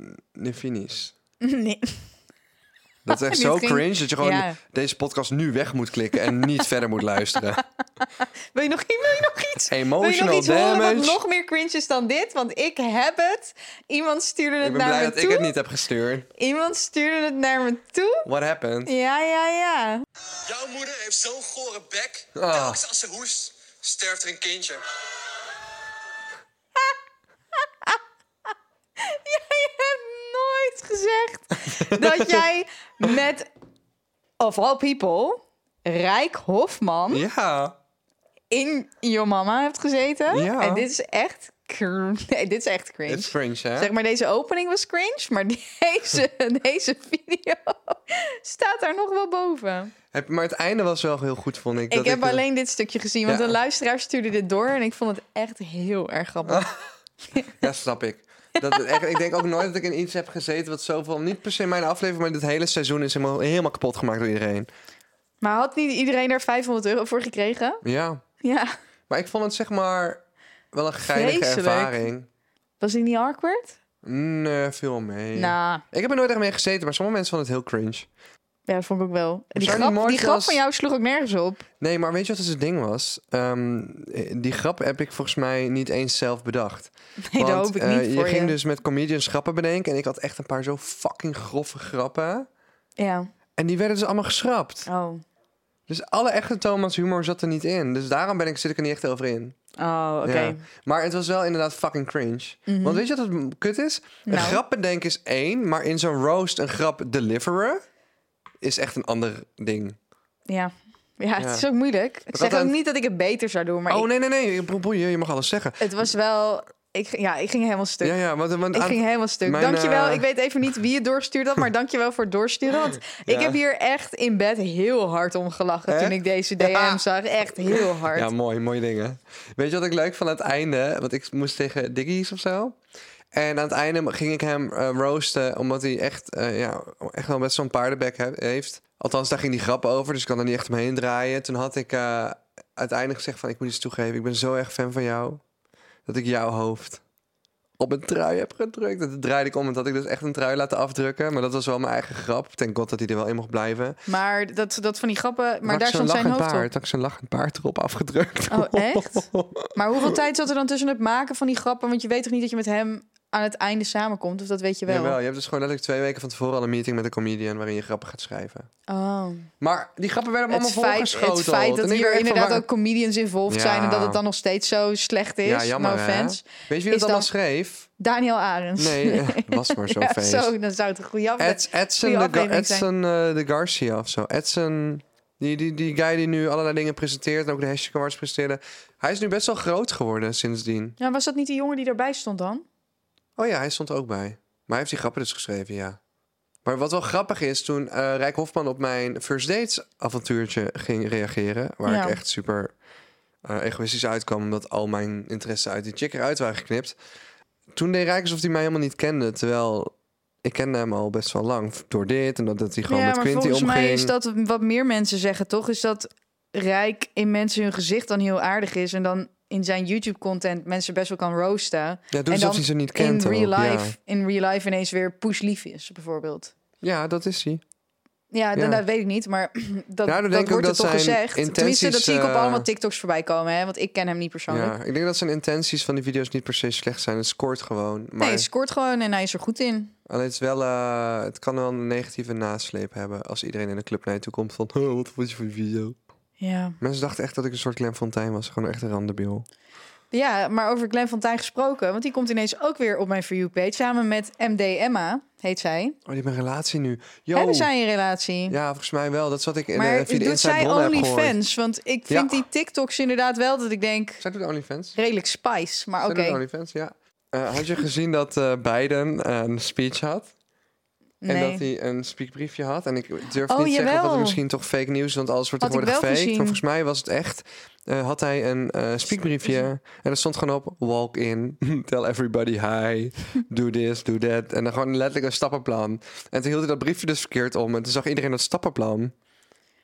n- Nifinis. Nee. Dat is echt zo ging- cringe dat je gewoon Ja. deze podcast nu weg moet klikken en niet verder moet luisteren. Wil je nog, wil je nog iets? Wil je nog Emotional iets horen wat damage. nog meer cringe is dan dit? Want ik heb het. Iemand stuurde het Ik ben naar blij me dat toe. ik het niet heb gestuurd. Iemand stuurde het naar me toe. What happened? Ja, ja, ja. Jouw moeder heeft zo'n gore bek. Telkens als ze hoest, sterft er een kindje. Jij hebt nooit gezegd dat jij met, of all people, Rijk Hofman Ja, in je mama hebt gezeten. Ja. En dit is echt, nee, dit is echt cringe. het is cringe hè? Zeg maar, deze opening was cringe, maar deze, deze video staat daar nog wel boven. Heb, maar het einde was wel heel goed vond ik. Ik dat heb alleen dit stukje gezien, want Ja. een luisteraar stuurde dit door en ik vond het echt heel erg grappig. Ja, snap ik. Dat, echt, ik denk ook nooit dat ik in iets heb gezeten wat zoveel... Niet per se mijn aflevering, maar dit hele seizoen is helemaal, helemaal kapot gemaakt door iedereen. Maar had niet iedereen er 500 euro voor gekregen? Ja, Ja. maar ik vond het zeg maar wel een geinige Vreselijk. ervaring. Was die niet awkward? Nee, veel mee. Nou, Ik heb er nooit echt mee gezeten, maar sommige mensen vonden het heel cringe. Ja, dat vond ik ook wel. Die grap, die grap van jou sloeg ook nergens op. Nee, maar weet je wat dus het ding was? Ehm, die grap heb ik volgens mij niet eens zelf bedacht. Nee, dat hoop ik niet je voor ging je. dus met comedians grappen bedenken en ik had echt een paar zo fucking grove grappen. Ja. En die werden dus allemaal geschrapt. Oh. Dus alle echte Thomas humor zat er niet in. Dus daarom ben ik, zit ik er niet echt over in. Oh, oké. Ja. Maar het was wel inderdaad fucking cringe. Want weet je wat het kut is? Een Nou. grap bedenken is één, maar in zo'n roast een grap deliveren is echt een ander ding. Ja. Ja, het is ook moeilijk. Ik zeg ook niet dat ik het beter zou doen, maar oh ik- nee, nee, nee, boeien, je mag alles zeggen. het was wel... Ik, ja, ik ging helemaal stuk. Ja, ja, want, want Ik aan- ging helemaal stuk. mijn, dankjewel. eh, Ik weet even niet wie het doorgestuurd had, maar dankjewel voor het doorsturen. Want ik Ja. heb hier echt in bed heel hard om gelachen toen ik deze DM Ja. zag. Echt heel hard. Ja, mooi, mooie dingen. Weet je wat ik leuk aan het einde? Want ik moest tegen Diggies of zo. En aan het einde ging ik hem eh, roosten, omdat hij echt, eh, ja, echt wel best zo'n paardenbek he- heeft. Althans, daar ging die grap over, dus ik kan er niet echt omheen draaien. Toen had ik eh, uiteindelijk gezegd van, ik moet iets toegeven. Ik ben zo erg fan van jou, dat ik jouw hoofd op een trui heb gedrukt. En toen draaide ik om en dat ik dus echt een trui laten afdrukken. Maar dat was wel mijn eigen grap. Thank god dat hij er wel in mocht blijven. Maar dat, dat van die grappen... Maar daar stond zijn hoofd paard, op. had ik zo'n lachend paard erop afgedrukt. Oh, echt? Maar hoeveel tijd zat er dan tussen het maken van die grappen? Want je weet toch niet dat je met hem aan het einde samenkomt? Of dat weet je wel? Jawel, je hebt dus gewoon letterlijk twee weken van tevoren al een meeting met een comedian waarin je grappen gaat schrijven. Oh. Maar die grappen werden allemaal volgeschoteld. het feit dat hier inderdaad waar- ook comedians involved Ja. zijn... en dat het dan nog steeds zo slecht is. Ja, jammer no hè? Weet je wie dat allemaal dan- schreef? Daniel Arends. Nee, was maar zo'n ja, feest. zo, dan zou het een goede aflevering Edson, de, Ga-. Edson eh, de Garcia of zo. Edson, die, die, die guy die nu allerlei dingen presenteert... en ook de hashtag awards presenteerde. Hij is nu best wel groot geworden sindsdien. Ja, was dat niet die jongen die erbij stond dan? Oh ja, hij stond er ook bij. Maar hij heeft die grappen dus geschreven, ja. Maar wat wel grappig is, toen eh Rijk Hofman op mijn First Dates avontuurtje ging reageren... waar Ja. ik echt super eh, egoïstisch uitkwam... omdat al mijn interesse uit die chick eruit waren geknipt... toen deed Rijk alsof hij mij helemaal niet kende. Terwijl ik kende hem al best wel lang door dit... en dat, dat hij gewoon ja, met Quinty volgens omging. mij is dat wat meer mensen zeggen, toch? Is dat Rijk in mensen hun gezicht dan heel aardig is... en dan in zijn YouTube-content mensen best wel kan roosten. Ja, en dan hij ze niet in kent real, ook, ja. life, in real life ineens weer pushlief is, bijvoorbeeld. Ja, dat is hij. Ja, dan, Ja. dat weet ik niet, maar dat, Ja, dat wordt ook er dat toch gezegd. Tenminste, dat zie ik op eh, allemaal TikToks voorbij komen, hè? want ik ken hem niet persoonlijk. Ja, ik denk dat zijn intenties van die video's niet per se slecht zijn. Het scoort gewoon. Maar Nee, hij scoort gewoon en hij is er goed in. alleen het, is wel, eh, het kan wel een negatieve nasleep hebben... als iedereen in de club naar je toe komt van... Oh, wat vond je van die video? Ja. Mensen dachten echt dat ik een soort Clem Fontaine was. Gewoon echt een randebiel. ja, maar over Glenn Fontijn gesproken, want die komt ineens ook weer op mijn For You page samen met MD Emma, heet zij. Oh, die hebben een relatie nu. Yo. Hebben zij een relatie? Ja, volgens mij wel. Dat wat ik in maar de, via de doet zij. OnlyFans? Want ik vind Ja. die TikToks inderdaad wel dat ik denk, Zij doet OnlyFans. redelijk spice. Maar oké. doet OnlyFans, ja. Eh, had je gezien dat eh, Biden een speech had? En dat hij een speakbriefje had. En ik durf Oh, niet te zeggen jawel. het misschien toch fake nieuws is, want alles wordt tegenwoordig fake. gezien. Maar volgens mij was het echt. eh, had hij een eh speakbriefje en er stond gewoon op: walk in, tell everybody hi, do this, do that. En dan gewoon letterlijk een stappenplan. En toen hield hij dat briefje dus verkeerd om en toen zag iedereen dat stappenplan.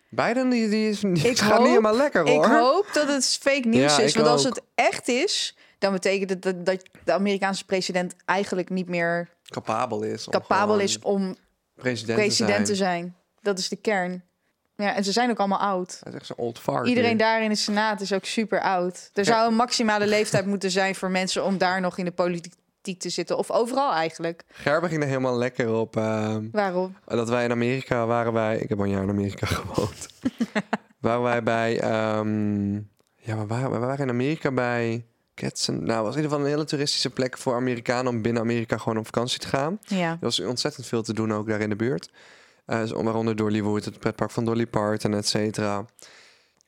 Biden, die, die, is, die Ik gaat hoop- niet helemaal lekker hoor. Ik hoop dat het fake nieuws Ja, is. Want als het echt is, dan betekent het dat, dat de Amerikaanse president eigenlijk niet meer Capabel is. om capabel is om president, president te te zijn. Dat is de kern. Ja, en ze zijn ook allemaal oud. Hij is echt zo'n old fart. Iedereen daar in de Senaat is ook super oud. Er zou een maximale leeftijd moeten zijn voor mensen om daar nog in de politiek te zitten. Of overal eigenlijk. Gerber ging er helemaal lekker op. ehm, Waarom? dat wij in Amerika waren wij. Ik heb al een jaar in Amerika gewoond. waren wij bij. ehm, ja, maar waar, we waren in Amerika bij. Ketsen. Nou, was in ieder geval een hele toeristische plek voor Amerikanen om binnen Amerika gewoon op vakantie te gaan. Ja. Er was ontzettend veel te doen ook daar in de buurt. Eh zo- waaronder Dollywood, het pretpark van Dolly Parton, et cetera.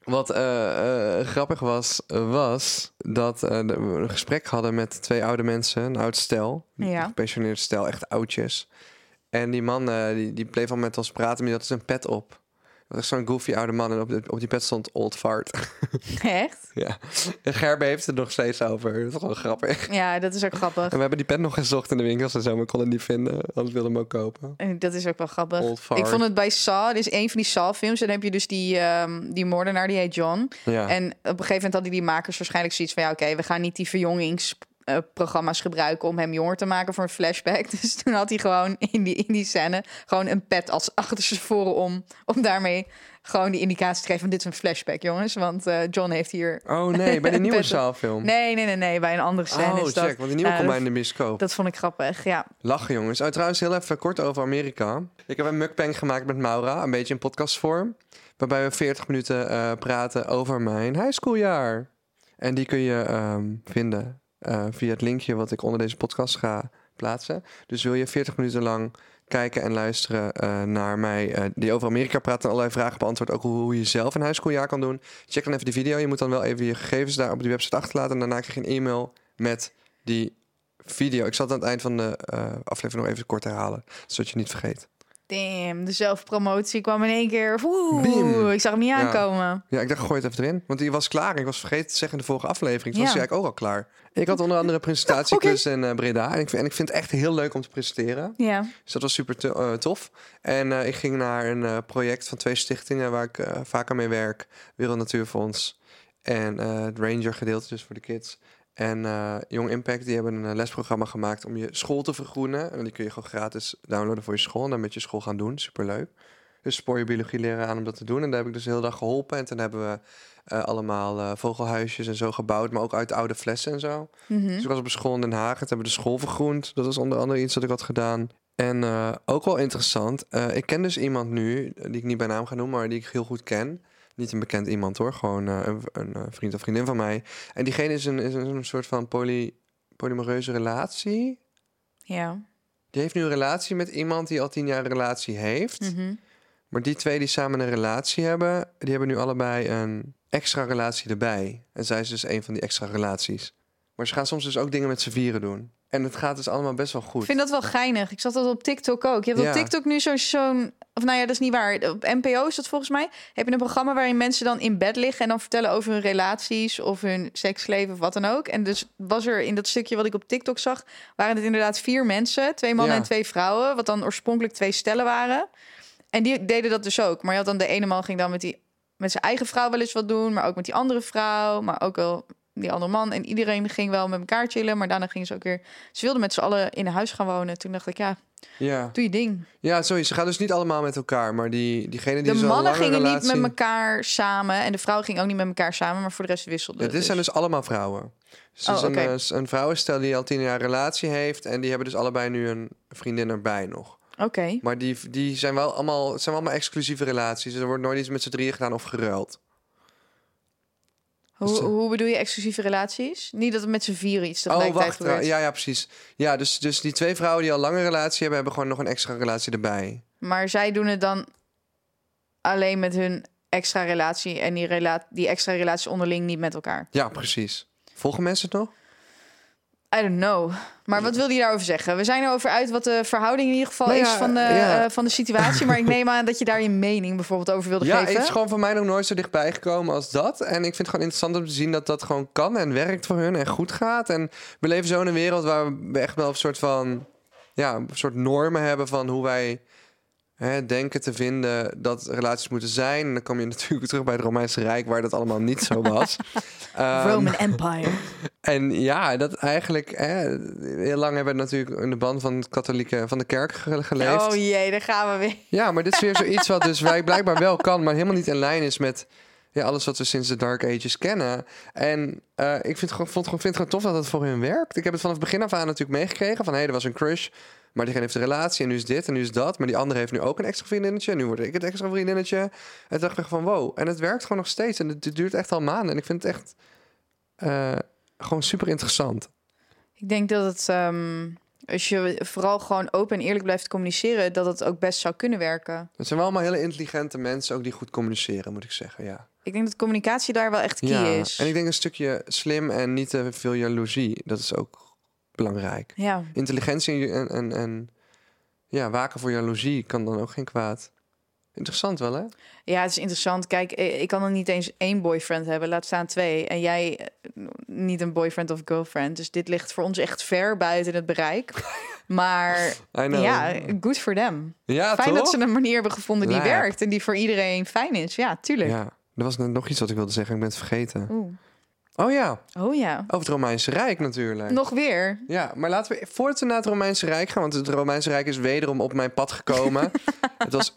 Wat eh, eh, grappig was, eh, was dat eh, we een gesprek hadden met twee oude mensen, een oud stel, Ja. een gepensioneerd stel, echt oudjes. En die man eh, die, die bleef al met ons praten, maar die had dus een pet op. Dat was zo'n goofy oude man en op, de- op die pet stond Old Fart. Echt? ja. En Gerbe heeft het nog steeds over. Dat is gewoon grappig. Ja, dat is ook grappig. En we hebben die pet nog gezocht in de winkels en zo, maar ik kon het niet vinden. Anders wilde hem ook kopen. En Dat is ook wel grappig. Old fart. Ik vond het bij Saw, dit is een van die Saw-films. En dan heb je dus die, ehm, die moordenaar, die heet John. Ja. En op een gegeven moment hadden die makers waarschijnlijk zoiets van... ja, oké, we gaan niet die verjongingsprogramma's gebruiken... om hem jonger te maken voor een flashback. Dus toen had hij gewoon in die, in die scène... gewoon een pet als achterstevoren om... om daarmee gewoon die indicatie te geven van... dit is een flashback, jongens. Want eh, John heeft hier... Oh nee, bij de nieuwe zaalfilm. Nee, nee, nee, nee, bij een andere scène oh, is dat. check, want die nieuwe Ja, komt bij in de bioscoop. Dat vond ik grappig, ja. Lachen jongens. Oh, trouwens, heel even kort over Amerika. Ik heb een mukbang gemaakt met Maura, een beetje in podcastvorm. Waarbij we 40 minuten eh, praten over mijn high schooljaar. En die kun je ehm, vinden eh, via het linkje wat ik onder deze podcast ga plaatsen. Dus wil je 40 minuten lang kijken en luisteren eh, naar mij, eh, die over Amerika praat en allerlei vragen beantwoord, ook hoe, je zelf een high schooljaar kan doen. Check dan even die video. Je moet dan wel even je gegevens daar op die website achterlaten. En daarna krijg je een e-mail met die video. Ik zal het aan het eind van de aflevering nog even kort herhalen, zodat je niet vergeet. Damn, de zelfpromotie kwam in één keer. Oeh, ik zag hem niet aankomen. Ja, ik dacht, gooi het even erin. Want die was klaar. Ik was vergeten te zeggen in de vorige aflevering. Toen was Ja. hij eigenlijk ook al klaar. Ik had onder andere presentatieklus in eh, Breda. En ik, vind, en ik vind het echt heel leuk om te presenteren. Ja. Dus dat was super eh, tof. En eh, ik ging naar een project van twee stichtingen... waar ik vaker mee werk. Wereld Natuurfonds en het Ranger gedeelte dus voor de kids. En eh Young Impact, die hebben een eh, lesprogramma gemaakt... om je school te vergroenen. En die kun je gewoon gratis downloaden voor je school... en dan met je school gaan doen. Superleuk. Dus spoor je biologie leren aan om dat te doen. En daar heb ik dus de hele dag geholpen. En toen hebben we eh, allemaal eh, vogelhuisjes en zo gebouwd. Maar ook uit oude flessen en zo. Mhm. Dus ik was op een school in Den Haag. Toen hebben we de school vergroend. Dat was onder andere iets dat ik had gedaan. En eh, ook wel interessant. eh, ik ken dus iemand nu, eh, die ik niet bij naam ga noemen, maar die ik heel goed ken. Niet een bekend iemand hoor, gewoon eh, een, een eh, vriend of vriendin van mij. En diegene is een, is een, soort van poly, polymoreuze relatie. Ja. Die heeft nu een relatie met iemand die al tien jaar een relatie heeft. Mhm. Maar die twee die samen een relatie hebben, die hebben nu allebei een extra relatie erbij. En zij is dus een van die extra relaties. Maar ze gaan soms dus ook dingen met z'n vieren doen. En het gaat dus allemaal best wel goed. Ik vind dat wel geinig. Ik zag dat op TikTok ook. Je hebt Ja. op TikTok nu zo'n... zo'n of nou ja, dat is niet waar. Op NPO is dat volgens mij. Heb je een programma waarin mensen dan in bed liggen... en dan vertellen over hun relaties of hun seksleven of wat dan ook. En dus was er in dat stukje wat ik op TikTok zag... waren het inderdaad vier mensen. Twee mannen Ja. en twee vrouwen. Wat dan oorspronkelijk twee stellen waren. En die deden dat dus ook. Maar je had dan de ene man ging dan met, die, met zijn eigen vrouw wel eens wat doen... maar ook met die andere vrouw. Maar ook wel die andere man. En iedereen ging wel met elkaar chillen. Maar daarna gingen ze ook weer... Ze wilden met z'n allen in een huis gaan wonen. Toen dacht ik, ja, Ja, doe je ding. ja sorry, ze gaan dus niet allemaal met elkaar. Maar die, diegene die De mannen gingen relatie... niet met elkaar samen. En de vrouw ging ook niet met elkaar samen. Maar voor de rest wisselden. Ja, het dit zijn dus allemaal vrouwen. Dus Oh, is een, eh, een vrouwenstel die al tien jaar relatie heeft. En die hebben dus allebei nu een vriendin erbij nog. Oké. Maar die, die zijn wel allemaal, het zijn wel allemaal exclusieve relaties. Dus er wordt nooit iets met z'n drieën gedaan of geruild. Hoe, Dus, eh, hoe bedoel je exclusieve relaties? Niet dat het met z'n vieren iets Oh, tegelijkertijd wacht. gebeurt. Ja, ja, precies. Ja, dus, dus die twee vrouwen die al lange relatie hebben, hebben gewoon nog een extra relatie erbij. Maar zij doen het dan alleen met hun extra relatie. En die, rela die extra relatie onderling niet met elkaar. Ja, precies. Volgen mensen het nog? I don't know. Maar wat wilde je daarover zeggen? We zijn erover uit wat de verhouding in ieder geval Nou is ja, van de, ja. eh, van de situatie. Maar ik neem aan dat je daar je mening bijvoorbeeld over wilde Ja, geven. het is gewoon voor mij nog nooit zo dichtbij gekomen als dat. En ik vind het gewoon interessant om te zien dat dat gewoon kan en werkt voor hun en goed gaat. En we leven zo in een wereld waar we echt wel een soort van... Ja, een soort normen hebben van hoe wij hè, denken te vinden dat relaties moeten zijn. En dan kom je natuurlijk terug bij het Romeinse Rijk, waar dat allemaal niet zo was. Ehm, Roman Empire. En ja, dat eigenlijk... Hè, heel lang hebben we natuurlijk in de band van, het katholieke, van de kerk ge- geleefd. Oh jee, daar gaan we weer. Ja, maar dit is weer zoiets wat dus wij blijkbaar wel kan, maar helemaal niet in lijn is met ja, alles wat we sinds de Dark Ages kennen. En eh, ik vind het, gewoon, vond, vind het gewoon tof dat het voor hun werkt. Ik heb het vanaf het begin af aan natuurlijk meegekregen van hé, hey, er was een crush, maar diegene heeft een relatie en nu is dit en nu is dat. Maar die andere heeft nu ook een extra vriendinnetje en nu word ik het extra vriendinnetje. En toen dacht ik van wow, en het werkt gewoon nog steeds en het duurt echt al maanden. En ik vind het echt eh, gewoon super interessant. Ik denk dat het, ehm, als je vooral gewoon open en eerlijk blijft communiceren, dat het ook best zou kunnen werken. Het zijn wel allemaal hele intelligente mensen ook die goed communiceren, moet ik zeggen, ja. Ik denk dat communicatie daar wel echt key ja, is. en ik denk een stukje slim en niet te veel jaloezie. Dat is ook belangrijk. Ja, Intelligentie en, en, en ja, waken voor jaloezie kan dan ook geen kwaad. Interessant wel, hè? ja, het is interessant. Kijk, eh, ik kan er niet eens één boyfriend hebben, laat staan twee. En jij eh, niet een boyfriend of girlfriend. Dus dit ligt voor ons echt ver buiten het bereik. Maar ja, good for them. ja Fijn toch? dat ze een manier hebben gevonden die werkt en die voor iedereen fijn is. Ja, tuurlijk. Ja, er was net nog iets wat ik wilde zeggen. Ik ben het vergeten. Oeh. Oh ja, Oh ja. over het Romeinse Rijk natuurlijk. Nog weer. Ja, maar laten we voordat we naar het Romeinse Rijk gaan, want het Romeinse Rijk is wederom op mijn pad gekomen. het was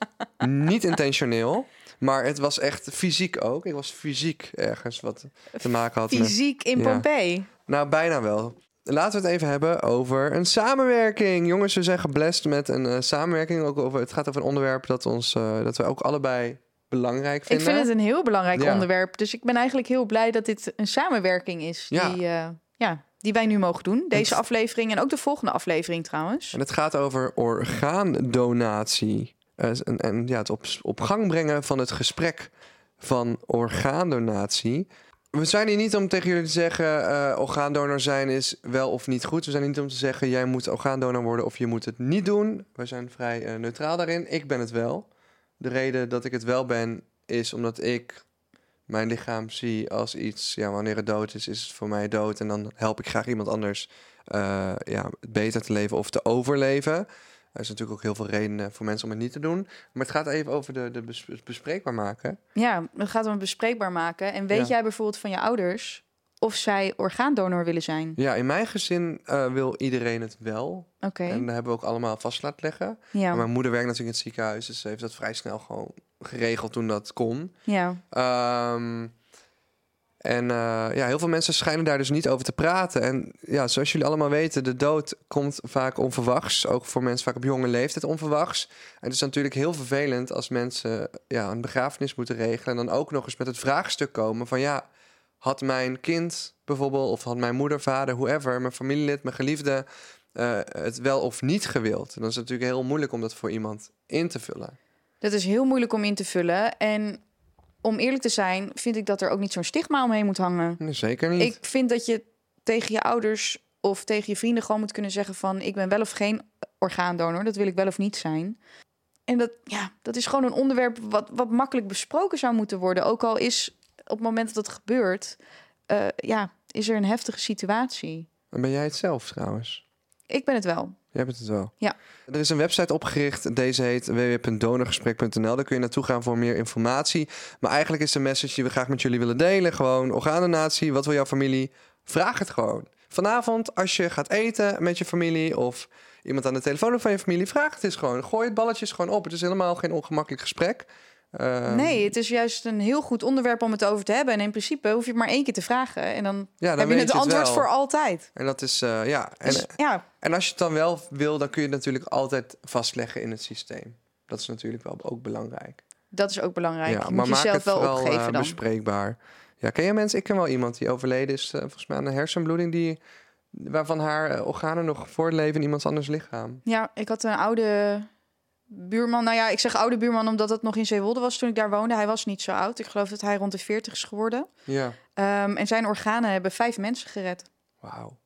niet intentioneel, maar het was echt fysiek ook. Ik was fysiek ergens wat te maken had met. Fysiek in Ja. Pompeii. Nou, bijna wel. Laten we het even hebben over een samenwerking. Jongens, we zijn geblest met een eh, samenwerking. Ook over, het gaat over een onderwerp dat, ons, eh, dat we ook allebei belangrijk Ik vinden. vind het een heel belangrijk Ja. onderwerp. Dus ik ben eigenlijk heel blij dat dit een samenwerking is. Ja. Die, eh, ja, die wij nu mogen doen. Deze aflevering en ook de volgende aflevering trouwens. En het gaat over orgaandonatie. Eh, en, en ja, het op, op gang brengen van het gesprek van orgaandonatie. We zijn hier niet om tegen jullie te zeggen... eh orgaandonor zijn is wel of niet goed. We zijn hier niet om te zeggen... jij moet orgaandonor worden of je moet het niet doen. We zijn vrij neutraal daarin. Ik ben het wel. De reden dat ik het wel ben... is omdat ik mijn lichaam zie als iets... ja, wanneer het dood is, is het voor mij dood. En dan help ik graag iemand anders eh, ja, beter te leven of te overleven. Er is natuurlijk ook heel veel redenen voor mensen om het niet te doen. Maar het gaat even over de, de bes- bespreekbaar maken. Ja, het gaat om het bespreekbaar maken. En weet Ja. jij bijvoorbeeld van je ouders of zij orgaandonor willen zijn? Ja, in mijn gezin eh, wil iedereen het wel. Oké. En dat hebben we ook allemaal vast laten leggen. Ja. Maar mijn moeder werkt natuurlijk in het ziekenhuis. Dus ze heeft dat vrij snel gewoon geregeld toen dat kon. ja. Ehm, en eh, ja, heel veel mensen schijnen daar dus niet over te praten. En ja, zoals jullie allemaal weten, de dood komt vaak onverwachts. Ook voor mensen vaak op jonge leeftijd onverwachts. En het is natuurlijk heel vervelend als mensen ja, een begrafenis moeten regelen. En dan ook nog eens met het vraagstuk komen van ja, had mijn kind bijvoorbeeld, of had mijn moeder, vader, whoever, mijn familielid, mijn geliefde, eh, het wel of niet gewild? Dan is het natuurlijk heel moeilijk om dat voor iemand in te vullen. Dat is heel moeilijk om in te vullen. En om eerlijk te zijn, vind ik dat er ook niet zo'n stigma omheen moet hangen. Nee, zeker niet. Ik vind dat je tegen je ouders of tegen je vrienden gewoon moet kunnen zeggen van ik ben wel of geen orgaandonor, dat wil ik wel of niet zijn. En dat, ja, dat is gewoon een onderwerp wat, wat makkelijk besproken zou moeten worden. Ook al is op het moment dat het gebeurt, eh, ja, is er een heftige situatie. En ben jij het zelf trouwens? Ik ben het wel. Jij bent het wel. Ja. Er is een website opgericht. Deze heet www.donorgesprek.nl. Daar kun je naartoe gaan voor meer informatie. Maar eigenlijk is de message die we graag met jullie willen delen. Gewoon orgaandonatie. Wat wil jouw familie? Vraag het gewoon. Vanavond als je gaat eten met je familie of iemand aan de telefoon van je familie, vraag het eens gewoon. Gooi het balletjes gewoon op. Het is helemaal geen ongemakkelijk gesprek. Ehm, Nee, het is juist een heel goed onderwerp om het over te hebben. En in principe hoef je het maar één keer te vragen. En dan, Ja, dan heb je het je het antwoord wel. voor altijd. En dat is, eh, ja. En, Dus, ja, en als je het dan wel wil, dan kun je het natuurlijk altijd vastleggen in het systeem. Dat is natuurlijk wel ook belangrijk. dat is ook belangrijk. Ja, je maar moet maak het wel opgeven eh, dan. bespreekbaar. Ja, ken je mensen? Ik ken wel iemand die overleden is, eh, volgens mij aan een hersenbloeding, die, waarvan haar organen nog voortleven in iemands anders lichaam. Ja, ik had een oude buurman. Nou ja, ik zeg oude buurman omdat het nog in Zeewolde was toen ik daar woonde. Hij was niet zo oud. Ik geloof dat hij rond de 40 is geworden. Ja, Ehm, en zijn organen hebben vijf mensen gered. wauw.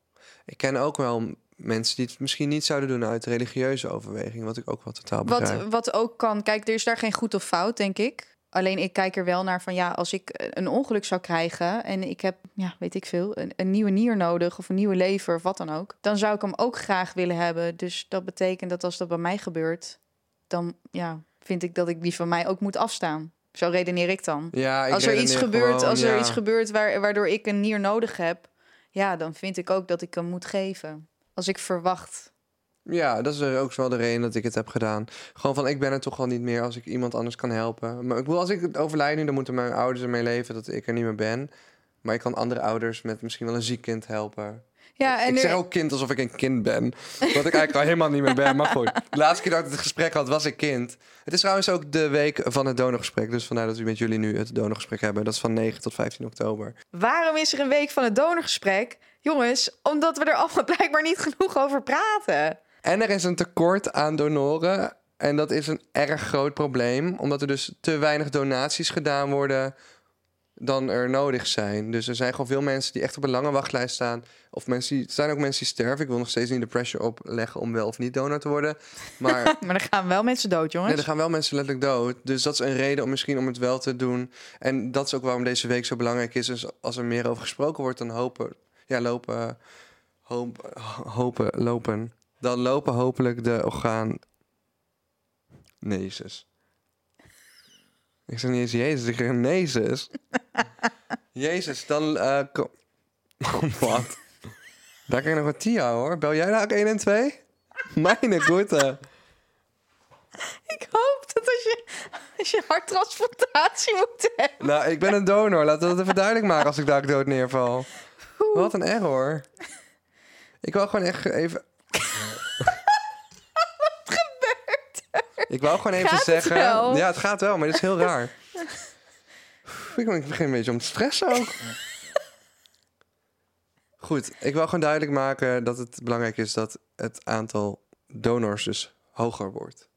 ik ken ook wel mensen die het misschien niet zouden doen uit religieuze overweging, wat ik ook wel totaal begrijp. Wat, wat ook kan, kijk, er is daar geen goed of fout, denk ik. Alleen ik kijk er wel naar van ja, als ik een ongeluk zou krijgen en ik heb, ja, weet ik veel, een, een nieuwe nier nodig of een nieuwe lever of wat dan ook, dan zou ik hem ook graag willen hebben. Dus dat betekent dat als dat bij mij gebeurt, dan ja, vind ik dat ik die van mij ook moet afstaan. Zo redeneer ik dan. ja, ik als er iets gebeurt, gewoon, als er iets gebeurt waar, waardoor ik een nier nodig heb, ja, dan vind ik ook dat ik hem moet geven. Als ik verwacht. Ja, dat is er ook wel de reden dat ik het heb gedaan. Gewoon van, ik ben er toch wel niet meer als ik iemand anders kan helpen. Maar ik bedoel, als ik het overlijd nu, dan moeten mijn ouders ermee leven dat ik er niet meer ben. Maar ik kan andere ouders met misschien wel een ziek kind helpen. Ja, en ik zeg ook kind alsof ik een kind ben. Wat ik eigenlijk al helemaal niet meer ben. Maar goed, de laatste keer dat ik het gesprek had, was ik kind. Het is trouwens ook de week van het donorgesprek. Dus vandaar dat we met jullie nu het donorgesprek hebben. Dat is van 9 tot 15 oktober. Waarom is er een week van het donorgesprek? Jongens, omdat we er allemaal blijkbaar niet genoeg over praten. En er is een tekort aan donoren. En dat is een erg groot probleem. Omdat er dus te weinig donaties gedaan worden dan er nodig zijn. Dus er zijn gewoon veel mensen die echt op een lange wachtlijst staan. Of mensen die, er zijn ook mensen die sterven. Ik wil nog steeds niet de pressure opleggen om wel of niet donor te worden. Maar Maar er gaan wel mensen dood, jongens. Nee, er gaan wel mensen letterlijk dood. Dus dat is een reden om misschien om het wel te doen. En dat is ook waarom deze week zo belangrijk is. Dus als er meer over gesproken wordt, dan hopen, ja, lopen, hoop, hopen, lopen. Dan lopen hopelijk de orgaan. Nee, Jezus. Ik zeg niet eens Jezus, ik zeg Jezus. Jezus, dan. eh ko- Wat? Daar kan je nog wat Tia hoor. Bel jij daar ook 1 en 2? Mijn goede. Ik hoop dat als je, als je harttransplantatie moet hebben... Nou, ik ben een donor. Laten we dat even duidelijk maken als ik daar dood neerval. Wat een error. Ik wou gewoon echt even... Wat gebeurt er? Ik wou gewoon even Gaat het zeggen... wel? Ja, het gaat wel, maar het is heel raar. Ik ik begin een beetje om te stressen ook. Goed, ik wil gewoon duidelijk maken dat het belangrijk is dat het aantal donors dus hoger wordt.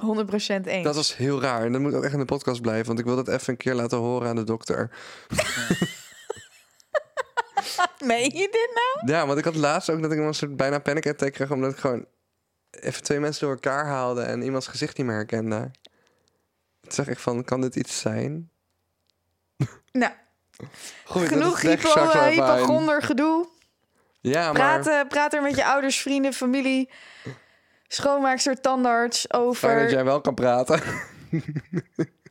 100% eens. Dat was heel raar. En dat moet ook echt in de podcast blijven. Want ik wil dat even een keer laten horen aan de dokter. Meen je dit nou? Ja, want ik had laatst ook dat ik een soort bijna panic attack kreeg. Omdat ik gewoon even twee mensen door elkaar haalde. En iemands gezicht niet meer herkende. Toen zeg ik van, kan dit iets zijn? Nou, Goed, genoeg hypo, uh, hypochonder gedoe. Ja, maar... Praat, praat er met je ouders, vrienden, familie, schoonmaakster, tandarts over... Fijn dat jij wel kan praten.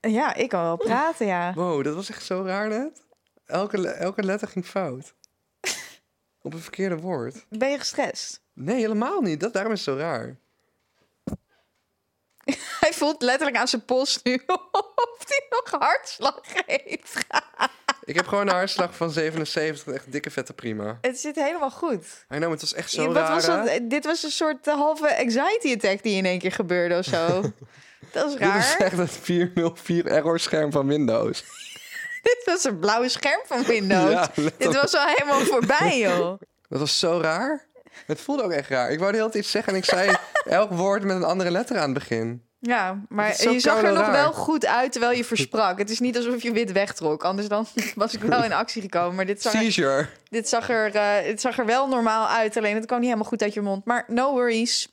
Ja, ik kan wel praten, ja. Wow, dat was echt zo raar net. Elke, elke letter ging fout. Op een verkeerde woord. Ben je gestrest? Nee, helemaal niet. Dat, daarom is het zo raar. Hij voelt letterlijk aan zijn pols nu of hij nog hartslag heeft. Ik heb gewoon een hartslag van 77. Echt dikke vette prima. Het zit helemaal goed. I know, het was echt zo Ja, raar. Was dat? Dit was een soort eh, halve anxiety attack die in één keer gebeurde of zo. Dat is Dit is raar. echt het 404 error scherm van Windows. Dit was een blauwe scherm van Windows. Ja. Dit was al helemaal voorbij, joh. Dat was zo raar. Het voelde ook echt raar. Ik wou de hele tijd iets zeggen en ik zei elk woord met een andere letter aan het begin. Ja, maar je zag er nog wel goed uit terwijl je versprak. Het is niet alsof je wit wegtrok. Anders dan was ik wel in actie gekomen. Maar dit zag er, dit zag er, eh, het zag er wel normaal uit. Alleen het kwam niet helemaal goed uit je mond. Maar no worries.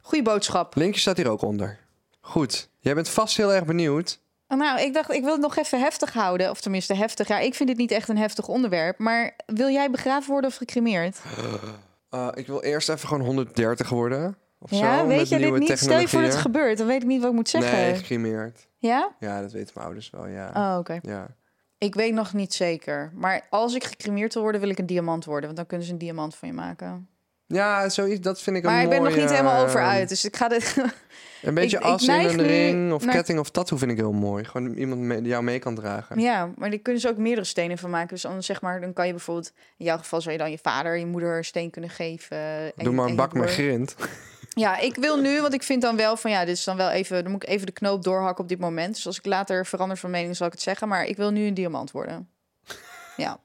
Goeie boodschap. Linkje staat hier ook onder. Goed. Jij bent vast heel erg benieuwd. Nou, ik dacht, ik wil het nog even heftig houden. Of tenminste heftig. Ja, ik vind het niet echt een heftig onderwerp. Maar wil jij begraven worden of gecremeerd? Uh, ik wil eerst even gewoon 130 worden. Of ja, zo, weet je dit niet? Stel je voor dat het gebeurt. Dan weet ik niet wat ik moet zeggen. Nee, gecremeerd. Ja? Ja, dat weten mijn ouders wel, ja. Oh, oké. Ja. Ik weet nog niet zeker. Maar als ik gecremeerd wil worden, wil ik een diamant worden. Want dan kunnen ze een diamant van je maken. Ja, zoiets, dat vind ik Maar een ik ben nog niet helemaal over eh, uit. Dus ik ga dit... Een beetje Ik- ik as in een ring of naar- ketting of tattoo vind ik heel mooi. Gewoon iemand mee, die jou mee kan dragen. ja, maar die kunnen ze ook meerdere stenen van maken. Dus dan zeg maar, dan kan je bijvoorbeeld... In jouw geval zou je dan je vader, je moeder een steen kunnen geven. en Doe maar en een bak met grind. Ja, ik wil nu, want ik vind dan wel van ja, dit is dan wel even, dan moet ik even de knoop doorhakken op dit moment. Dus als ik later verander van mening, zal ik het zeggen. Maar ik wil nu een diamant worden. Ja.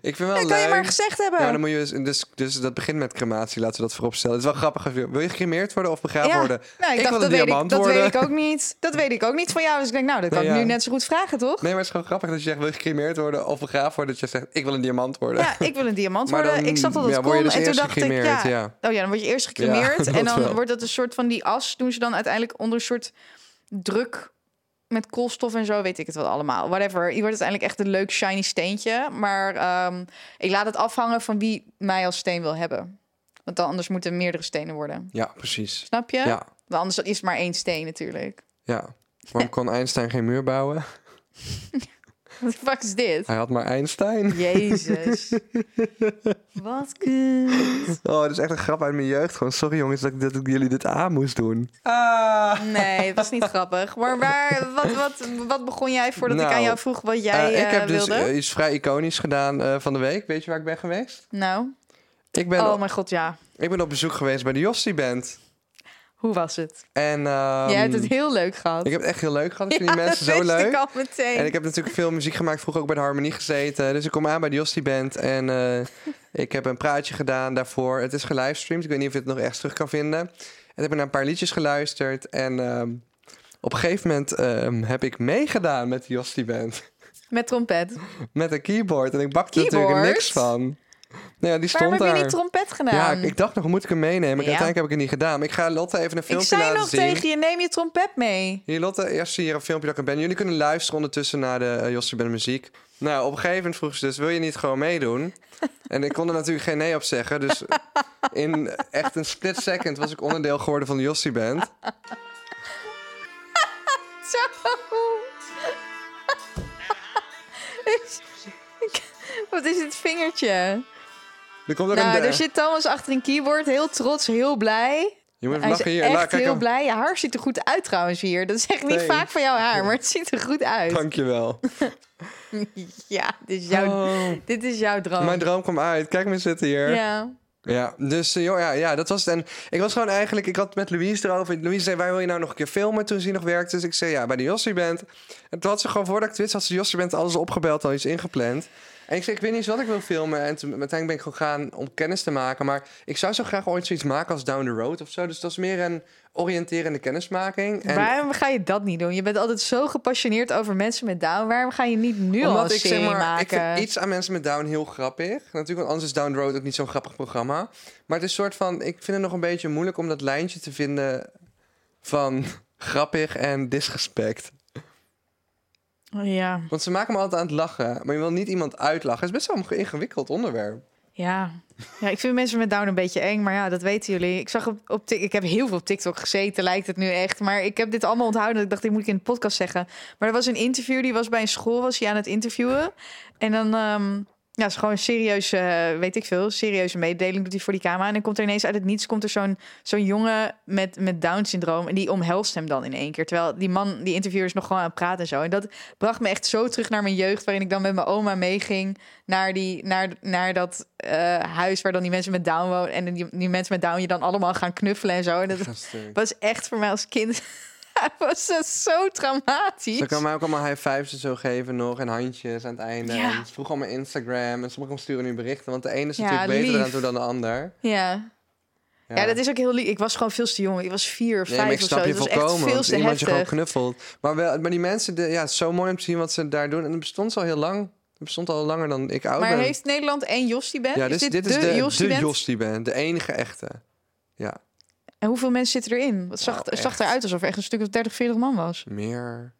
Ik vind wel Dat kan je maar gezegd hebben. Ja, dan moet je dus, dus, dus dat begint met crematie, laten we dat voorop stellen. Het is wel grappig. Wil je gecremeerd worden of begraven Ja. worden? Nou, ik, Ik dacht, wil dat, een weet ik, diamant dat weet ik ook niet. Dat weet ik ook niet van jou. Dus ik denk, nou, dat kan Nee, ik ja. nu net zo goed vragen, toch? Nee, maar het is gewoon grappig dat je zegt, wil je gecremeerd worden of begraven worden? Dat je zegt, ik wil een diamant worden. Ja, ik wil een diamant worden. dan, ik snap dat dat ja, kon. dus en toen dacht ik, ja. Oh ja, dan word je eerst gecremeerd. en dan wel. wordt dat een soort van die as. Doen ze dan uiteindelijk onder een soort druk met koolstof en zo, weet ik het wel allemaal. Whatever. Je wordt uiteindelijk echt een leuk shiny steentje. Maar ehm, ik laat het afhangen van wie mij als steen wil hebben. Want dan anders moeten er meerdere stenen worden. Ja, precies. Snap je? Ja, Want anders is het maar één steen natuurlijk. ja. Waarom kon Einstein geen muur bouwen? Wat fuck is dit? Hij had maar Einstein. Jezus. Wat kut. Oh, dat is echt een grap uit mijn jeugd. Gewoon, sorry jongens dat ik, dat ik jullie dit aan moest doen. Ah. Nee, het was niet grappig. Maar waar, wat, wat, wat begon jij voordat ik Nou, aan jou vroeg wat jij Eh, ik eh, heb dus wilde? eh, iets vrij iconisch gedaan eh, van de week. Weet je waar ik ben geweest? nou, Ik ben, oh op, mijn god, ja. ik ben op bezoek geweest bij de Jossie Band. Hoe was het? En ehm, Jij hebt het heel leuk gehad. ik heb het echt heel leuk gehad. Ik vind ja, die mensen zo leuk. ik al meteen. En ik heb natuurlijk veel muziek gemaakt, vroeger ook bij de Harmonie gezeten. Dus ik kom aan bij de Jostie Band en eh, ik heb een praatje gedaan daarvoor. Het is gelivestreamd, ik weet niet of je het nog ergens terug kan vinden. En ik heb naar een paar liedjes geluisterd en ehm, op een gegeven moment ehm, heb ik meegedaan met de Jostie Band. Met trompet. Met een keyboard en ik bakte er natuurlijk niks van. Nou ja, die Waarom stond heb je daar. niet trompet gedaan? ja, ik, ik dacht nog, moet ik hem meenemen? Ja. uiteindelijk heb ik het niet gedaan. Maar ik ga Lotte even een Ik filmpje zei laten nog zien. tegen je, neem je trompet mee. Hier, Lotte, eerst zie je een filmpje dat ik ben. Jullie kunnen luisteren ondertussen naar de uh, Jossie Ben muziek. Nou, op een gegeven moment vroeg ze dus, wil je niet gewoon meedoen? En ik kon er natuurlijk geen nee op zeggen. Dus in echt een split second was ik onderdeel geworden van de Jossie Band. Zo. Wat is het vingertje? Er komt ook Nou, een... daar zit Thomas achter een keyboard, heel trots, heel blij. je moet even Hij is lachen hier. echt La, kijk heel hem. blij. Je haar ziet er goed uit trouwens hier. Dat is echt niet vaak van jouw haar, maar het ziet er goed uit. Dankjewel. Ja, dit is jouw, Oh, dit is jouw droom. mijn droom kwam uit. Kijk me zitten hier. Ja. Ja, dus eh, joh, ja, ja, dat was het. En ik was gewoon eigenlijk, ik had met Louise erover. Louise zei, waar wil je nou nog een keer filmen toen ze hier nog werkte? Dus ik zei, ja, bij de Jossie Band. En toen had ze gewoon, voordat ik het wist, had ze de Jossie Band alles opgebeld, al iets ingepland. En ik zei, ik weet niet eens wat ik wil filmen. En toen, uiteindelijk ben ik gewoon gaan om kennis te maken. Maar ik zou zo graag ooit zoiets maken als Down the Road of zo. Dus dat is meer een oriënterende kennismaking. En Waarom ga je dat niet doen? Je bent altijd zo gepassioneerd over mensen met Down. Waarom ga je niet nu al een ik serie zeg maar, maken? ik vind iets aan mensen met Down heel grappig. Natuurlijk, want anders is Down the Road ook niet zo'n grappig programma. Maar het is soort van, ik vind het nog een beetje moeilijk om dat lijntje te vinden van grappig en disrespect. Ja, Want ze maken me altijd aan het lachen, maar je wil niet iemand uitlachen. Het is best wel een ingewikkeld onderwerp. ja. Ja, ik vind mensen met Down een beetje eng, maar ja, dat weten jullie. Ik zag op, op ik heb heel veel op TikTok gezeten, lijkt het nu echt. Maar ik heb dit allemaal onthouden. Ik dacht, dit moet ik in de podcast zeggen. Maar er was een interview, die was bij een school, was hij aan het interviewen. En dan, ehm, ja, het is gewoon een serieuze, eh, weet ik veel, serieuze mededeling doet hij voor die camera. En dan komt er ineens uit het niets, komt er zo'n zo'n jongen met, met Down-syndroom. En die omhelst hem dan in één keer. Terwijl die man, die interviewer is nog gewoon aan het praten en zo. En dat bracht me echt zo terug naar mijn jeugd, waarin ik dan met mijn oma meeging naar, die, naar, naar dat eh, huis waar dan die mensen met Down wonen. En die, die mensen met Down je dan allemaal gaan knuffelen en zo. En dat was echt voor mij als kind... was dat zo traumatisch. Ze kan mij ook allemaal high fives en zo geven nog en handjes aan het einde. Ja. En ze vroeg allemaal Instagram en sommigen sturen nu berichten. Want de ene is Ja, natuurlijk beter toe dan de ander. Ja. Ja. dat is ook heel lief. Ik was gewoon veel te jong. Ik was vier of Nee, vijf maar ik of snap zo. je Het was echt volkomen. veel te iemand je gewoon knuffelt. Maar, wel, maar die mensen, de, ja, het is zo mooi om te zien wat ze daar doen. En het bestond al heel lang. Het bestond al langer dan ik oud Maar ben. heeft Nederland één Jostie band? ja, is dit, dit, dit is de, Jostie de? Jostie. De enige echte. Ja, En hoeveel mensen zitten erin? Het zag, Nou, zag eruit alsof er echt een stuk of 30, 40 man was. meer.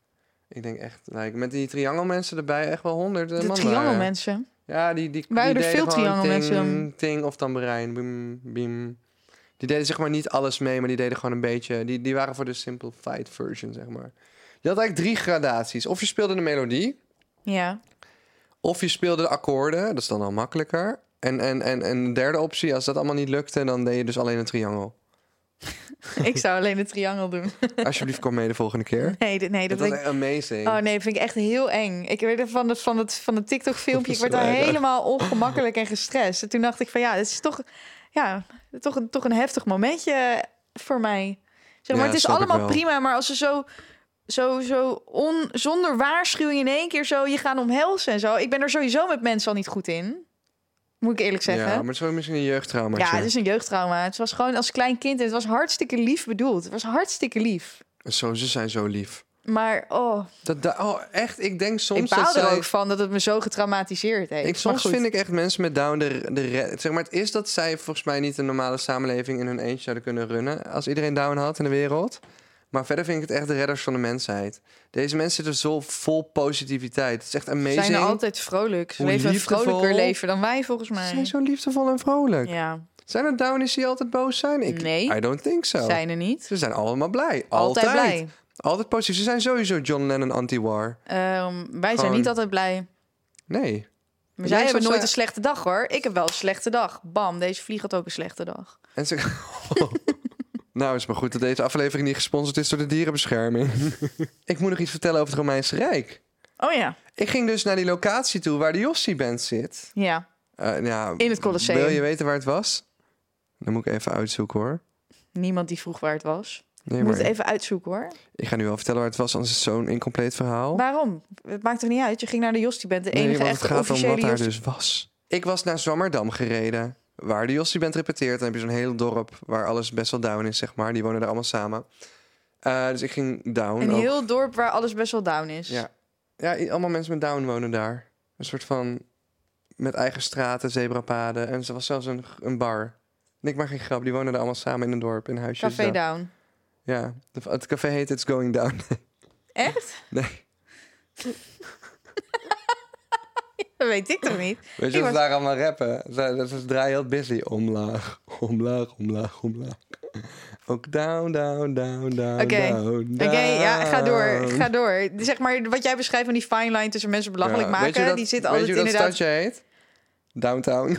Ik denk echt, like, met die triangelmensen erbij echt wel honderden De man triangelmensen. Ja, die, die, Waren die er deden veel triangelmensen ting, ting of tamboerijn. Bim, bim. Die deden zeg maar niet alles mee, maar die deden gewoon een beetje... Die, die waren voor de simplified version, zeg maar. Je had eigenlijk drie gradaties. Of je speelde de melodie, Ja. of je speelde de akkoorden. Dat is dan al makkelijker. En, en, en, en een derde optie, als dat allemaal niet lukte... dan deed je dus alleen een triangel. ik zou alleen de triangel doen. Alsjeblieft, kom mee de volgende keer. Nee, nee dat Dat vind was ik... amazing. Oh nee, dat vind ik echt heel eng. Ik werd er van het, van het, van het TikTok-filmpje, ik werd daar Zwijgen. helemaal ongemakkelijk en gestrest. En toen dacht ik van ja, het is toch, ja, toch, een, toch een heftig momentje voor mij. Zeg maar, Ja, het is allemaal prima, maar als ze zo, zo, zo on, zonder waarschuwing in één keer zo je gaan omhelzen en zo. Ik ben er sowieso met mensen al niet goed in. Moet ik eerlijk zeggen. Ja, Ja, maar het is misschien een jeugdtrauma. het is een jeugdtrauma. Het was gewoon als klein kind en het was hartstikke lief bedoeld. Het was hartstikke lief. Zo, ze zijn zo lief. Maar oh, Dat, da- oh, echt, ik denk soms ik baal dat er zij... ook van dat het me zo getraumatiseerd heeft. Ik, soms vind ik echt mensen met down de, de zeg maar het is dat zij volgens mij niet een normale samenleving in hun eentje zouden kunnen runnen als iedereen down had in de wereld. Maar verder vind ik het echt de redders van de mensheid. Deze mensen zitten zo vol positiviteit. Het is echt Ze amazing. zijn altijd vrolijk. Ze leven een vrolijker leven dan wij volgens Ze mij. zijn zo liefdevol en vrolijk. Ja, Zijn er downies die altijd boos zijn? Ik, Nee. I don't think so. zijn er niet. Ze zijn allemaal blij. Altijd, Altijd, blij. Altijd positief. Ze zijn sowieso John Lennon anti-war. Ehm, wij zijn niet altijd blij. Nee. Maar zij hebben nooit ze- een slechte dag hoor. Ik heb wel een slechte dag. Bam, deze vlieg had ook een slechte dag. En ze... nou, is maar goed dat deze aflevering niet gesponsord is door de dierenbescherming. ik moet nog iets vertellen over het Romeinse Rijk. Oh ja. Ik ging dus naar die locatie toe waar de Jossie-band zit. Ja, Eh, ja, in het Colosseum. Wil je weten waar het was? Dan moet ik even uitzoeken hoor. Niemand die vroeg waar het was. Nee, Je moet het even uitzoeken hoor. ik ga nu wel vertellen waar het was, anders is het zo'n incompleet verhaal. Waarom? Het maakt er niet uit. Je ging naar de Jostie bent de Nee, enige echte het gaat om officiële wat daar dus was. Ik was naar Zwammerdam gereden, waar de Jossie Band repeteert. Dan heb je zo'n heel dorp waar alles best wel down is, zeg maar. Die wonen daar allemaal samen. Eh, dus ik ging down. Een ook. heel dorp waar alles best wel down is. Ja. ja, allemaal mensen met down wonen daar. Een soort van met eigen straten, zebrapaden. En er was zelfs een, een bar. Ik maak geen grap, die wonen daar allemaal samen in een dorp, in huisjes. Café daar. Down. Ja, het café heet It's Going Down. Echt? nee. Dat weet ik toch niet? Weet je Ik wat ze daar allemaal rappen? Ze, dat ze draaien heel busy. Omlaag, omlaag, omlaag, omlaag. Ook down, down, down, down, Oké. down, Oké, ja, ga door. Ga door. Zeg maar, wat jij beschrijft van die fine line tussen mensen belachelijk Ja, maken, weet je dat- die zit weet altijd je hoe dat inderdaad... stadje heet? Downtown.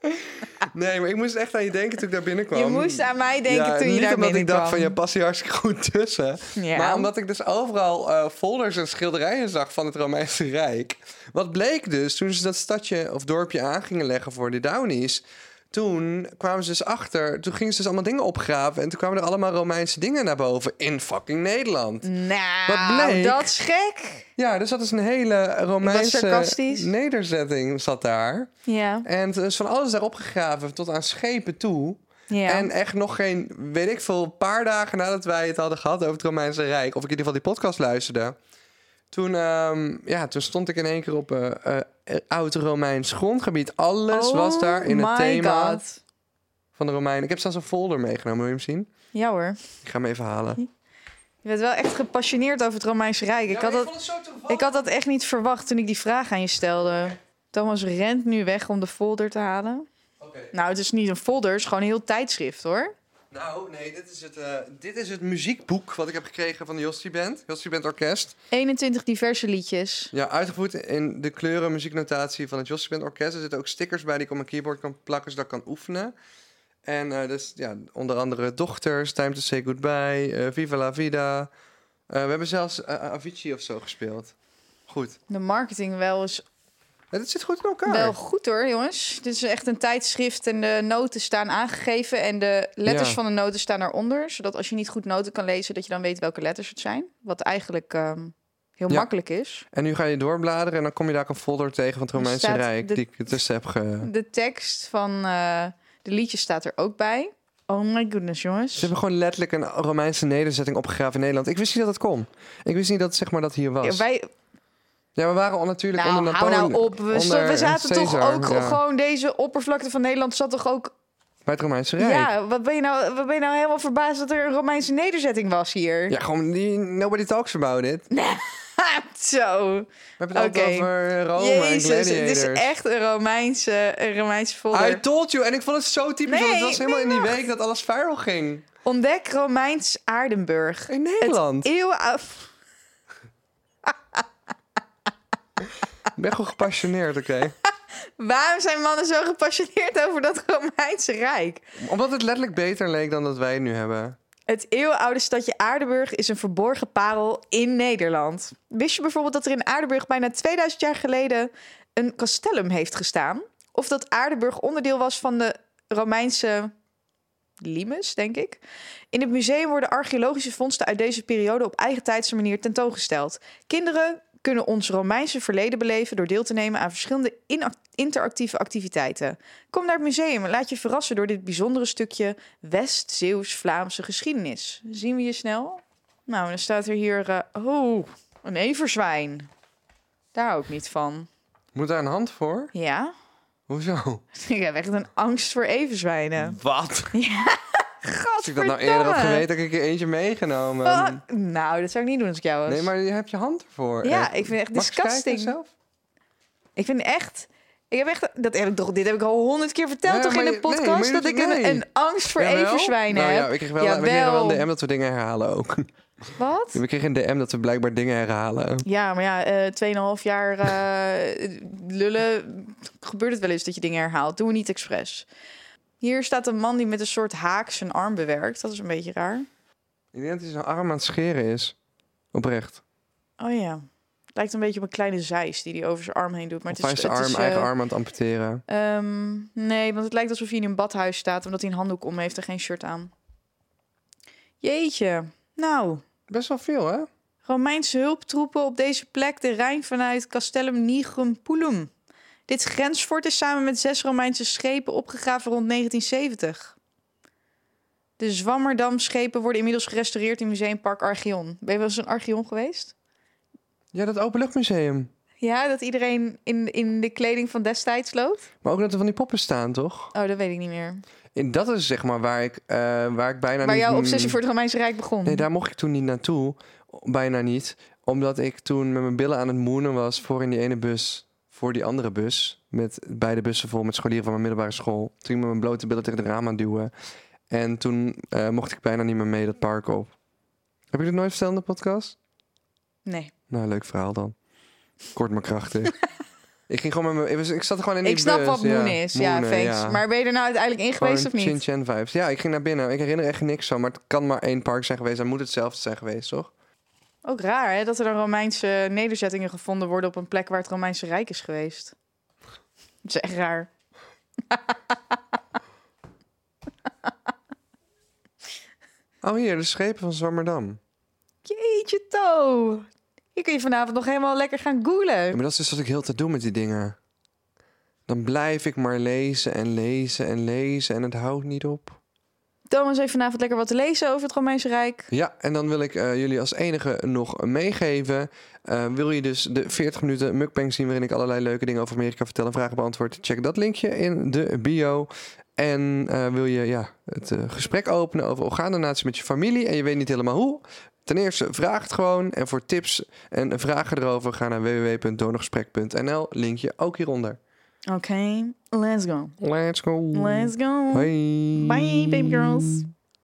nee, maar ik moest echt aan je denken toen ik daar binnenkwam. Je moest aan mij denken Ja, toen je niet daar omdat ik binnenkwam. dacht van, je past hier hartstikke goed tussen. Ja. Maar omdat ik dus overal eh, folders en schilderijen zag van het Romeinse Rijk. Wat bleek dus, toen ze dat stadje of dorpje aan gingen leggen voor de Downies... Toen kwamen ze dus achter, toen gingen ze dus allemaal dingen opgraven... en toen kwamen er allemaal Romeinse dingen naar boven in fucking Nederland. Nou, Wat bleek? dat is gek. Ja, dus dat is een hele Romeinse nederzetting zat daar. Ja, En is van alles daar opgegraven tot aan schepen toe. ja. En echt nog geen, weet ik veel, paar dagen nadat wij het hadden gehad over het Romeinse Rijk, of ik in ieder geval die podcast luisterde. Toen, ehm, ja, toen stond ik in één keer op oud Romeins grondgebied. Alles was daar in het Oh thema God. van de Romeinen. Ik heb zelfs een folder meegenomen, wil je hem zien? Ja hoor. Ik ga hem even halen. Je bent wel echt gepassioneerd over het Romeinse Rijk. Ik, had dat, ik had dat echt niet verwacht toen ik die vraag aan je stelde. Thomas rent nu weg om de folder te halen. Nou, het is niet een folder, het is gewoon een heel tijdschrift hoor. Nou, nee, dit is, het, eh, dit is het muziekboek wat ik heb gekregen van de Jostie Band. Jostie Band Orkest. 21 diverse liedjes. Ja, uitgevoerd in de kleuren muzieknotatie van het Jossie Band Orkest. Er zitten ook stickers bij die ik op mijn keyboard kan plakken, zodat ik kan oefenen. En eh, dus ja, onder andere Dochters, Time to Say Goodbye, eh, Viva la Vida. We hebben zelfs Avicii of zo gespeeld. Goed. De marketing wel is Dit zit goed in elkaar. wel goed hoor, jongens. Dit is echt een tijdschrift en de noten staan aangegeven en de letters Ja. van de noten staan daaronder, zodat als je niet goed noten kan lezen, dat je dan weet welke letters het zijn. Wat eigenlijk ehm, heel Ja. makkelijk is. En nu ga je doorbladeren en dan kom je daar ook een folder tegen van het Romeinse Rijk. de- Die ik ertussen heb ge... De tekst van eh, de liedjes staat er ook bij. Oh my goodness, jongens. Ze hebben gewoon letterlijk een Romeinse nederzetting opgegraven in Nederland. Ik wist niet dat het kon. Ik wist niet dat zeg maar dat hier was. Ja, wij, Ja, we waren al natuurlijk nou, onder hou Napoleon. nou op. We, we zaten toch ook ja. gewoon deze oppervlakte van Nederland zat toch ook. Bij het Romeinse Rijk. Ja, wat ben je nou? Wat ben je nou helemaal verbaasd dat er een Romeinse nederzetting was hier? Ja, gewoon die, nobody talks about it. We Zo. hebben het altijd over Rome Jezus, en het is echt een Romeinse, een Romeinse folder. I told you. En ik vond het zo typisch. want het Nee, was helemaal nee, in die week dat alles viral ging. Ontdek Romeins Aardenburg. In Nederland. Het eeuwen... Ik ben gewoon gepassioneerd, oké? Waarom zijn mannen zo gepassioneerd over dat Romeinse Rijk? Omdat het letterlijk beter leek dan dat wij het nu hebben. Het eeuwenoude stadje Aardenburg is een verborgen parel in Nederland. Wist je bijvoorbeeld dat er in Aardenburg bijna 2000 jaar geleden een castellum heeft gestaan? Of dat Aardenburg onderdeel was van de Romeinse limes, denk ik. In het museum worden archeologische vondsten uit deze periode op eigen tijdse manier tentoongesteld. Kinderen kunnen ons Romeinse verleden beleven door deel te nemen aan verschillende interactieve activiteiten. Kom naar het museum en laat je verrassen door dit bijzondere stukje West-Zeeuws-Vlaamse geschiedenis. Zien we je snel? Nou, dan staat er hier, eh, oh, een everzwijn. Daar hou ik niet van. Moet daar een hand voor? Ja? Hoezo? Ik heb echt een angst voor everzwijnen. Wat? Ja, Als ik dat nou eerder had geweten, had ik er eentje meegenomen. Ah, nou, dat zou ik niet doen als ik jou was. Nee, maar je hebt je hand ervoor. Ja, Eh, ik vind het echt mag ik disgusting. zelf? Ik vind echt... Ik heb echt... Dat heb ik toch, dit heb ik al honderd keer verteld Ja, toch in de nee, podcast? dat ik een, angst voor Jawel? everzwijnen nou, heb. ja, we kregen wel, we kregen wel een. DM dat we dingen herhalen ook. Wat? We kregen een DM dat we blijkbaar dingen herhalen. Ja, maar ja, eh 2,5 jaar eh, lullen gebeurt het wel eens dat je dingen herhaalt. Doen we niet expres. Hier staat een man die met een soort haak zijn arm bewerkt. Dat is een beetje raar. Ik denk dat hij zijn arm aan het scheren is. Oprecht. Oh ja. Lijkt een beetje op een kleine zeis die hij over zijn arm heen doet. Maar Of het hij is, zijn het arm, is, eigen eh, arm aan het amputeren. ehm, nee, want het lijkt alsof hij in een badhuis staat omdat hij een handdoek om heeft en geen shirt aan. Jeetje. Nou, Best wel veel, hè? Romeinse hulptroepen op deze plek de Rijn vanuit Castellum Nigrum Pulum. Dit grensfort is samen met zes Romeinse schepen opgegraven rond 1970. De Zwammerdam-schepen worden inmiddels gerestaureerd in Museumpark Archeon. Ben je wel eens een Archeon geweest? Ja, dat openluchtmuseum. Ja, dat iedereen in, in de kleding van destijds loopt? Maar ook dat er van die poppen staan, toch? Oh, dat weet ik niet meer. En dat is zeg maar waar ik, eh, waar ik bijna Waar niet... jouw obsessie voor het Romeinse Rijk begon. Nee, daar mocht ik toen niet naartoe. Bijna niet. Omdat ik toen met mijn billen aan het moenen was voor in die ene bus. Voor die andere bus. Met beide bussen vol met scholieren van mijn middelbare school. Toen ik met mijn blote billen tegen de raam aan duwen. En toen eh, mocht ik bijna niet meer mee dat park op. Heb ik dit nooit verteld in de podcast? Nee. Nou, leuk verhaal dan. Kort maar krachtig. ik ging gewoon met mijn... Ik, was- ik zat gewoon in die Ik snap bus. wat ja, moon is. Ja, moenen, thanks. ja. Maar ben je er nou uiteindelijk in geweest of niet? Chin Chan vibes. Ja, ik ging naar binnen. Ik herinner echt niks van. Maar het kan maar één park zijn geweest. Dan moet hetzelfde zijn geweest, toch? Ook raar, hè? Dat er dan Romeinse nederzettingen gevonden worden op een plek waar het Romeinse Rijk is geweest. Dat is echt raar. Oh, hier, de schepen van Zwammerdam. Jeetje, To. Hier kun je vanavond nog helemaal lekker gaan Ja, googlen. maar dat is dus wat ik heel te doen met die dingen. Dan blijf ik maar lezen en lezen en lezen en het houdt niet op. Thomas heeft vanavond lekker wat te lezen over het Romeinse Rijk. Ja, en dan wil ik eh, jullie als enige nog meegeven. Eh, wil je dus de 40 minuten mukbang zien waarin ik allerlei leuke dingen over Amerika vertel en vragen beantwoord? Check dat linkje in de bio. En eh, wil je ja, het gesprek openen over orgaandonatie met je familie en je weet niet helemaal hoe? Ten eerste, vraag het gewoon. En voor tips en vragen erover, ga naar www.donorgesprek.nl. Linkje ook hieronder. Oké, let's go. Let's go. Let's go. Bye. Bye, baby girls.